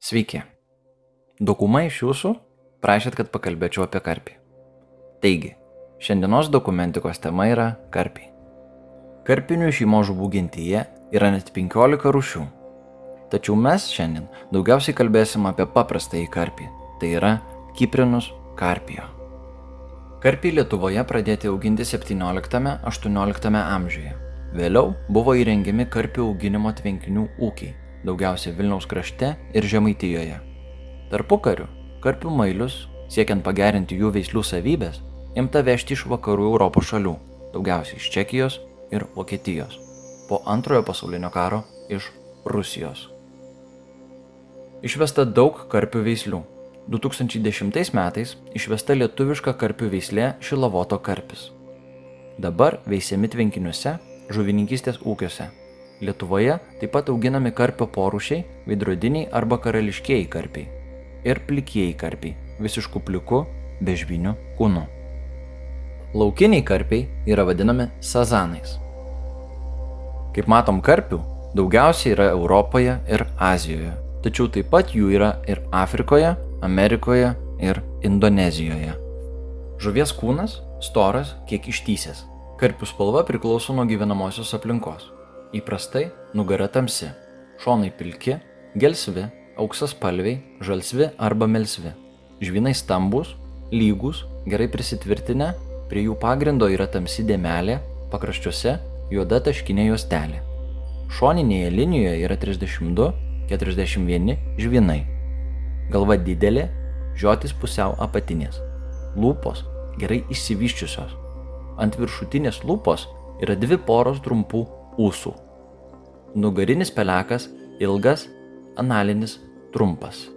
Sveiki. Dauguma iš jūsų prašėt, kad pakalbėčiau apie karpį. Taigi, šiandienos dokumentikos tema yra karpiai. Karpinių šeimos žuvų gentyje yra net 15 rūšių. Tačiau mes šiandien daugiausiai kalbėsim apie paprastąjį karpį, tai yra Kiprinus karpijo. Karpiai Lietuvoje pradėti auginti 17-18 amžiuje. Vėliau buvo įrengiami karpių auginimo tvenkinių ūkiai, daugiausia Vilniaus krašte ir Žemaitijoje. Tarpukariu karpių mailius, siekiant pagerinti jų veislių savybės, imta vežti iš vakarų Europos šalių, daugiausiai iš Čekijos ir Vokietijos, po antrojo pasaulinio karo iš Rusijos. Išvesta daug karpių veislių. 2010 metais išvesta lietuviška karpių veislė Šilavoto karpis. Dabar veisiami tvenkiniuose, žuvininkystės ūkiuose. Lietuvoje taip pat auginami karpio porušiai, veidrodiniai arba karališkieji karpiai ir plikieji karpiai, visiškų pliku, bežviniu kūnu. Laukiniai karpiai yra vadinami sazanais. Kaip matom, karpių daugiausiai yra Europoje ir Azijoje, tačiau taip pat jų yra ir Afrikoje, Amerikoje ir Indonezijoje. Žuvies kūnas storas, kiek ištysęs. Karpių spalva priklauso nuo gyvenamosios aplinkos. Įprastai nugara tamsi, šonai pilki, gelsvi, auksaspalviai, žalsvi arba melsvi. Žvinai stambus, lygus, gerai prisitvirtinę, prie jų pagrindo yra tamsi dėmelė, pakraščiuose juoda taškinė juostelė. Šoninėje linijoje yra 32-41 žvinai. Galva didelė, žiotis pusiau apatinės. Lūpos gerai išsivyščiusios. Ant viršutinės lūpos yra dvi poros trumpų ūsų. Nugarinis pelekas ilgas, analinis trumpas.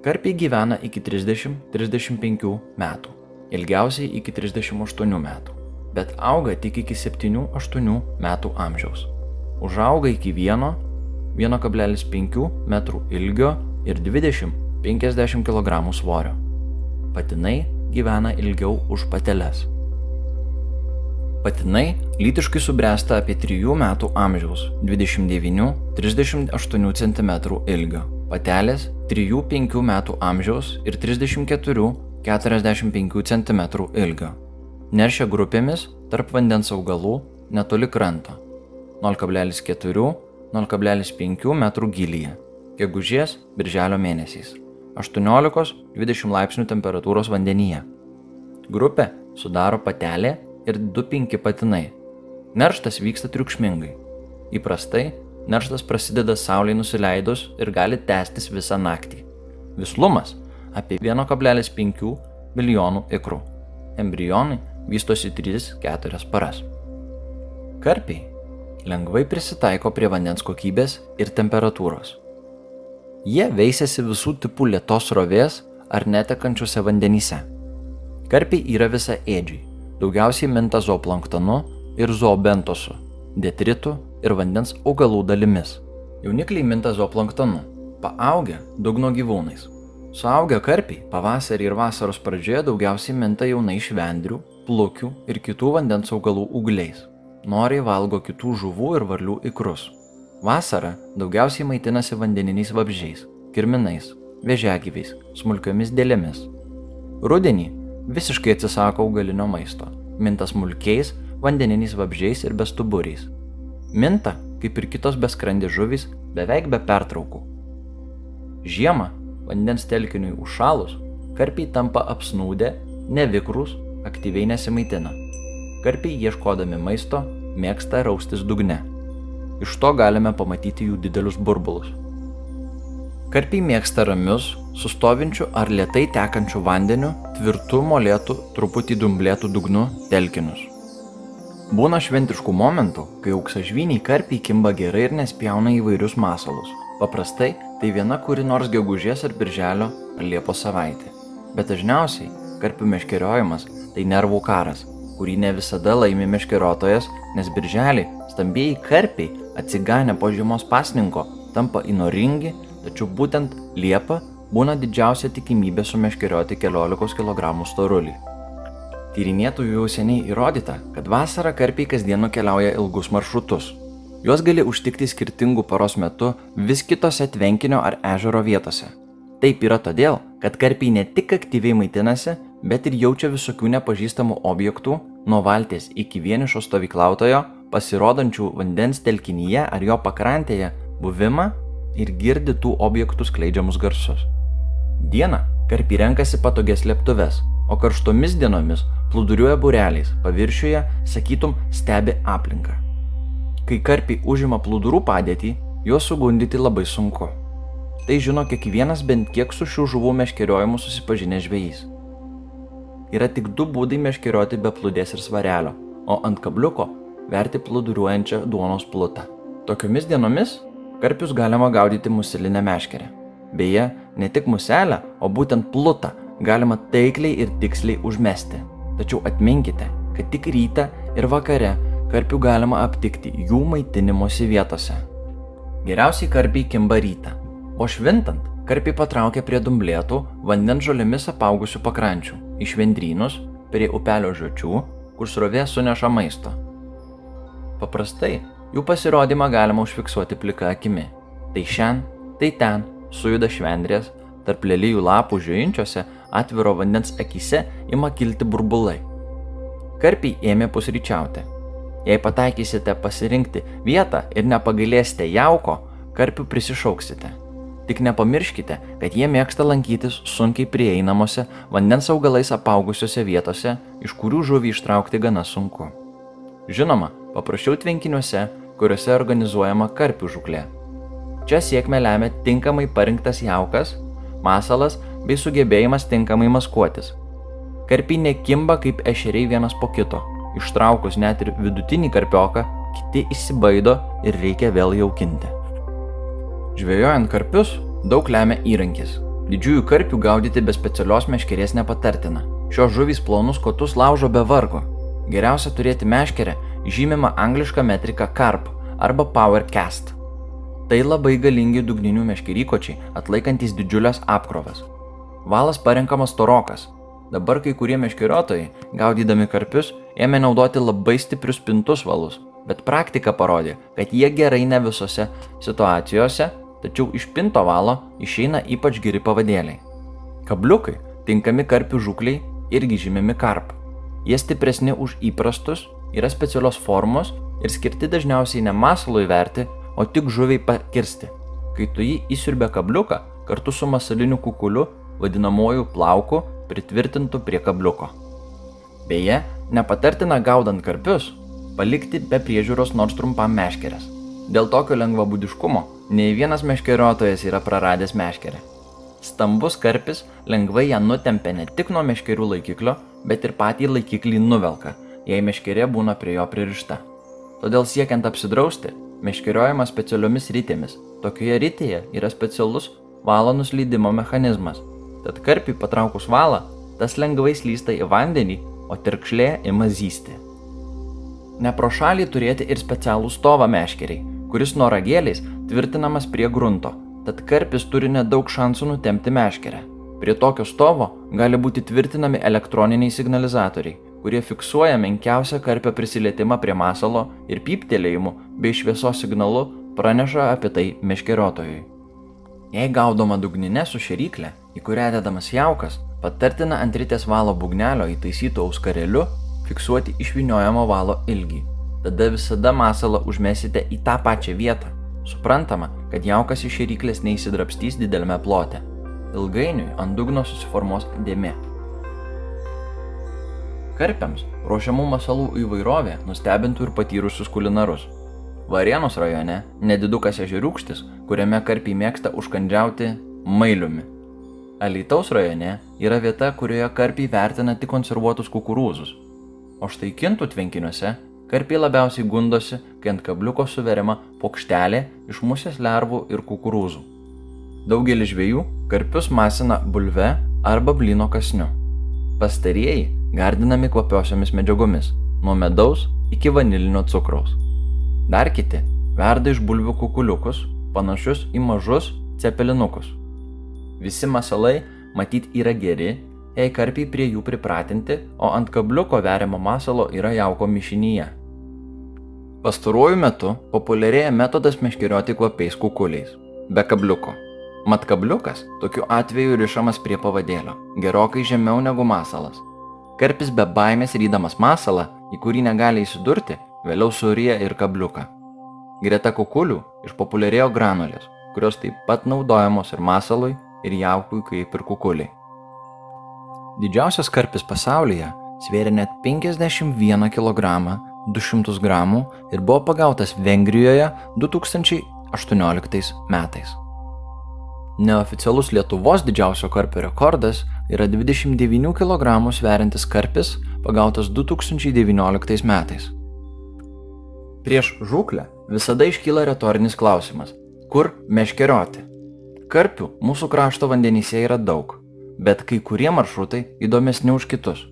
Karpiai gyvena iki 30-35 metų, ilgiausiai iki 38 metų, bet auga tik iki 7-8 metų amžiaus. Užauga iki 1-1,5 m ilgio ir 20-50 kg svorio. Patinai gyvena ilgiau už pateles. Patinai lytiškai subręsta apie 3 metų amžiaus - 29-38 cm ilgio. Patelės 3-5 metų amžiaus ir 34-45 cm ilgio. Neršia grupėmis tarp vandens augalų netoli kranto - 0,4-0,5 m gylyje. Gegužės - birželio mėnesiais. 18-20 laipsnių temperatūros vandenyje. Grupė sudaro patelė ir 2-5 patinai. Nerštas vyksta triukšmingai. Įprastai nerštas prasideda saulei nusileidus ir gali tęstis visą naktį. Vislumas - apie 1,5 milijonų ikrų. Embrionai vystosi 3-4 paras. Karpiai lengvai prisitaiko prie vandens kokybės ir temperatūros. Jie veisiasi visų tipų lietos rovės ar netekančiuose vandenyse. Karpiai yra visa ėdžiai, daugiausiai minta zooplanktonu ir zoobentosu, detritu ir vandens augalų dalimis. Jaunikliai minta zooplanktonu, paaugę dugno gyvūnais. Suaugę karpiai pavasarį ir vasaros pradžioje daugiausiai minta jaunai švendrių, plukių ir kitų vandens augalų ūgliais. Noriai valgo kitų žuvų ir varlių ikrus. Vasarą daugiausiai maitinasi vandeniniais vabžiais, kirminais, vėžiagyviais, smulkiomis dėlėmis. Rudenį visiškai atsisako augalinio maisto, minta smulkiais, vandeniniais vabžiais ir bestuburiais. Minta, kaip ir kitos beskrandės žuvys, beveik be pertraukų. Žiemą, vandens telkiniui užšalus, karpiai tampa apsnūdę, nevikrus, aktyviai nesimaitina. Karpiai ieškodami maisto mėgsta raustis dugne. Iš to galime pamatyti jų didelius burbulus. Karpiai mėgsta ramius, sustovinčių ar lietai tekančių vandeniu, tvirtų molėtų, truputį dumblėtų dugnu telkinius. Būna šventiškų momentų, kai auksažviniai karpiai kimba gerai ir nespjauna įvairius masalus. Paprastai tai viena kuri nors gegužės ar birželio ar liepos savaitė. Bet dažniausiai karpių meškeriojimas tai nervų karas, kurį ne visada laimi meškeriotojas, nes birželį stambieji karpiai atsiganę po žiemos pasninko tampa įnoringi, tačiau būtent Liepa būna didžiausia tikimybė sumeškerioti 14 kg storulį. Tyrinėtojų jau seniai įrodyta, kad vasarą karpiai kasdien nukeliauja ilgus maršrutus. Juos gali užtikti skirtingų paros metu vis kitose tvenkinio ar ežero vietose. Taip yra todėl, kad karpiai ne tik aktyviai maitinasi, bet ir jaučia visokių nepažįstamų objektų, nuo valties iki vienišo stovyklautojo, pasirodančių vandens telkinyje ar jo pakrantėje buvimą ir girdi tų objektų skleidžiamus garsus. Dieną karpiai renkasi patogias lėptuves, o karštomis dienomis plūduriuoja bureliais, paviršiuje, sakytum, stebi aplinką. Kai karpiai užima plūdurų padėtį, juos sugundyti labai sunku. Tai žino kiekvienas bent kiek su šių žuvų meškeriojimu susipažinęs žvėjys. Yra tik du būdai meškerioti be plūdės ir svarelio, o ant kabliuko verti plūduriuojančią duonos plutą. Tokiomis dienomis karpius galima gaudyti muselinę meškerę. Beje, ne tik muselę, o būtent plutą galima taikliai ir tiksliai užmesti. Tačiau atminkite, kad tik rytą ir vakare karpių galima aptikti jų maitinimosi vietose. Geriausiai karpiai kimba rytą, o švintant karpiai patraukia prie dumblėtų vandens žolėmis apaugusių pakrančių, iš vendrynus, prie upelio žiočių, kur srovė suneša maisto. Paprastai jų pasirodymą galima užfiksuoti plika akimi. Tai šiandien, tai ten, sujuda švendrės, tarp lelijų lapų žiūrinčiose atviro vandens akise ima kilti burbulai. Karpiai ėmė pusryčiauti. Jei pataikysite pasirinkti vietą ir nepagailėsite jauko, karpių prisišauksite. Tik nepamirškite, kad jie mėgsta lankytis sunkiai prieinamose vandens augalais apaugusiose vietose, iš kurių žuvį ištraukti gana sunku. Žinoma, paprasčiau tvenkiniuose, kuriuose organizuojama karpių žuklė. Čia sėkmę lemia tinkamai parinktas jaukas, masalas bei sugebėjimas tinkamai maskuotis. Karpiai nekimba kaip ešeriai vienas po kito. Ištraukus net ir vidutinį karpioką, kiti įsibaido ir reikia vėl jaukinti. Žvėjojant karpius daug lemia įrankis. Didžiųjų karpių gaudyti be specialios meškerės nepatartina. Šios žuvys plonus kotus laužo be vargo. Geriausia turėti meškerę žymima angliška metrika carp arba power cast. Tai labai galingi dugninių meškerykočiai, atlaikantis didžiulės apkrovas. Valas parenkamas torokas. Dabar kai kurie meškeriotojai, gaudydami karpius, ėmė naudoti labai stiprius pintus valus, bet praktika parodė, kad jie gerai ne visose situacijose, tačiau iš pinto valo išeina ypač geri pavadėliai. Kabliukai, tinkami karpių žukliai, irgi žymimi karp. Jie stipresni už įprastus, yra specialios formos ir skirti dažniausiai ne masalui verti, o tik žuviai pakirsti. Kai tu jį įsiurbė kabliuką, kartu su masaliniu kukuliu vadinamuoju plauku pritvirtintų prie kabliuko. Beje, nepatartina gaudant karpius palikti be priežiūros nors trumpam meškerės. Dėl tokio lengvabūdiškumo nei vienas meškeriotojas yra praradęs meškerę. Stambus karpis lengvai ją nutempia ne tik nuo meškerių laikiklio, bet ir patį laikiklį nuvelka, jei meškerė būna prie jo pririšta. Todėl siekiant apsidrausti, meškeriojama specialiomis rytėmis. Tokioje rytėje yra specialus valo nuslydimo mechanizmas, Tad karpiui patraukus valą, tas lengvai slysta į vandenį, o terkšlė ima zysti. Ne pro šalį turėti ir specialų stovą meškeriai, kuris nuo ragėliais tvirtinamas prie grunto, tad karpis turi nedaug šansų nutemti meškerę. Prie tokio stovo gali būti tvirtinami elektroniniai signalizatoriai, kurie fiksuoja menkiausią karpio prisilietimą prie masalo ir pyptelėjimu bei šviesos signalu praneša apie tai meškeriotojui. Jei gaudoma dugninė su šeryklė, į kurią dedamas jaukas, patartina ant ritės valo būgnelio įtaisytų auskareliu fiksuoti išviniojamo valo ilgį. Tada visada masalą užmesite į tą pačią vietą. Suprantama, kad jaukas iš šeryklės neįsidrapstys dideliame plote. Ilgainiui ant dugno susiformuos dėmė. Karpiams ruošiamų masalų įvairovė nustebintų ir patyrusius kulinarus. Varėnos rajone nedidukas ežeriukštis, kuriame karpiai mėgsta užkandžiauti mailiumi. Alytaus rajone yra vieta, kurioje karpiai vertina tik konservuotus kukurūzus. O štai kintų tvenkiniuose karpiai labiausiai gundosi, kai ant kabliuko suveriama pokštelė iš musės lervų ir kukurūzų. Daugelis žvėjų karpius masina bulve arba blino kasniu. Pastarieji gardinami kvapiosiomis medžiagomis - nuo medaus iki vanilinio cukraus. Dar kiti verda iš bulvių kukuliukus, panašius į mažus cepelinukus. Visi masalai matyt yra geri, jei karpiai prie jų pripratinti, o ant kabliuko veriamo masalo yra jauko mišinyje. Pastaruoju metu populiarėja metodas meškerioti kvapiais kukuliais, be kabliuko. Mat kabliukas tokiu atveju rišamas prie pavadėlio, gerokai žemiau negu masalas. Karpis be baimės rydamas masalą, į kurį negali įsidurti, vėliau suryja ir kabliuką. Greta kukulių išpopuliarėjo granulės, kurios taip pat naudojamos ir masalui, ir jaukui kaip ir kukuliai. Didžiausias karpis pasaulyje svėrė net 51 kg 200 gramų ir buvo pagautas Vengrijoje 2018 metais. Neoficialus Lietuvos didžiausio karpio rekordas yra 29 kg sveriantis karpis pagautas 2019 metais. Prieš žūklę visada iškyla retorinis klausimas - kur meškerioti? Karpių mūsų krašto vandenyse yra daug, bet kai kurie maršrutai įdomesni už kitus.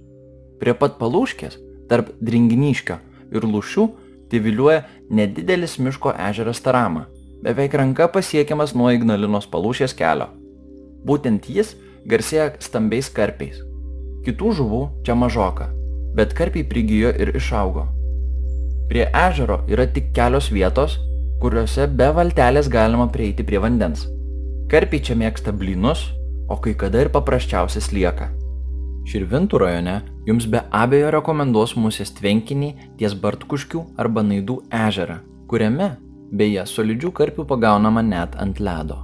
Prie pat palūškės, tarp Dringiniškio ir Lūšių, tyviliuoja nedidelis miško ežeras Tarama, beveik ranka pasiekiamas nuo Ignalinos palūšės kelio. Būtent jis garsėja stambiais karpiais. Kitų žuvų čia mažoka, bet karpiai prigijo ir išaugo. Prie ežero yra tik kelios vietos, kuriuose be valtelės galima prieiti prie vandens. Karpiai čia mėgsta blynus, o kai kada ir paprasčiausias lieka. Širvintų rajone jums be abejo rekomenduos musės tvenkinį ties Bartkuškių arba Naidų ežerą, kuriame, beje, solidžių karpių pagaunama net ant ledo.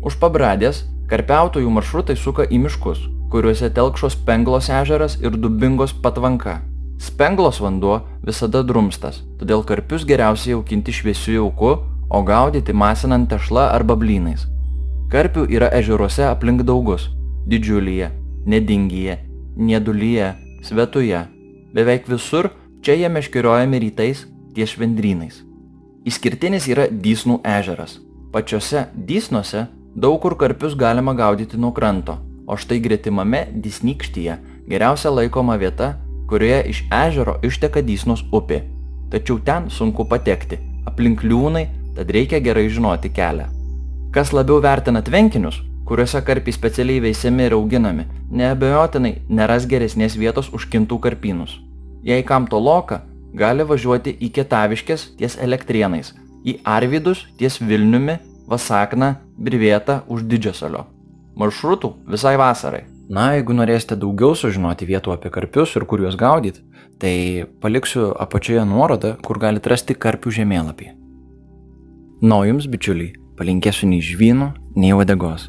Už pabradės karpiautojų maršrutai suka į miškus, kuriuose telkšos Spenglos ežeras ir Dubingos patvanka. Spenglos vanduo visada drumstas, todėl karpius geriausiai jaukinti šviesiu jauku, o gaudyti masinant tešla arba blynais. Karpių yra ežeruose aplink daugus - didžiulyje, nedingyje, niedulyje, svetuje. Beveik visur čia jie meškeriojami rytais ties švendrynais. Išskirtinis yra Dysnų ežeras. Pačiose Dysnuose daug kur karpius galima gaudyti nuo kranto, o štai gretimame Dysnykštyje geriausia laikoma vieta, kurioje iš ežero išteka Dysnos upė. Tačiau ten sunku patekti, aplink liūnai, tad reikia gerai žinoti kelią. Kas labiau vertina tvenkinius, kuriuose karpiai specialiai veisiami ir auginami, neabejotinai neras geresnės vietos už kintų karpynus. Jei kam to loka, gali važiuoti į Kietaviškės ties Elektrienais, į Arvidus ties Vilniumi, Vasakną, Brivėtą už Didžiasalio. Maršrutų visai vasarai. Na, jeigu norėsite daugiau sužinoti vietų apie karpius ir kur juos gaudyti, tai paliksiu apačioje nuorodą, kur galite rasti karpių žemėlapį. Na, jums, bičiuliai, palinkėsiu nei žvynų, nei uodegos.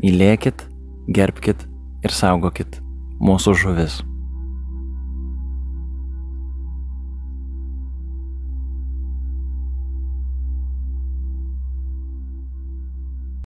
Mylėkit, gerbkit ir saugokit mūsų žuvis.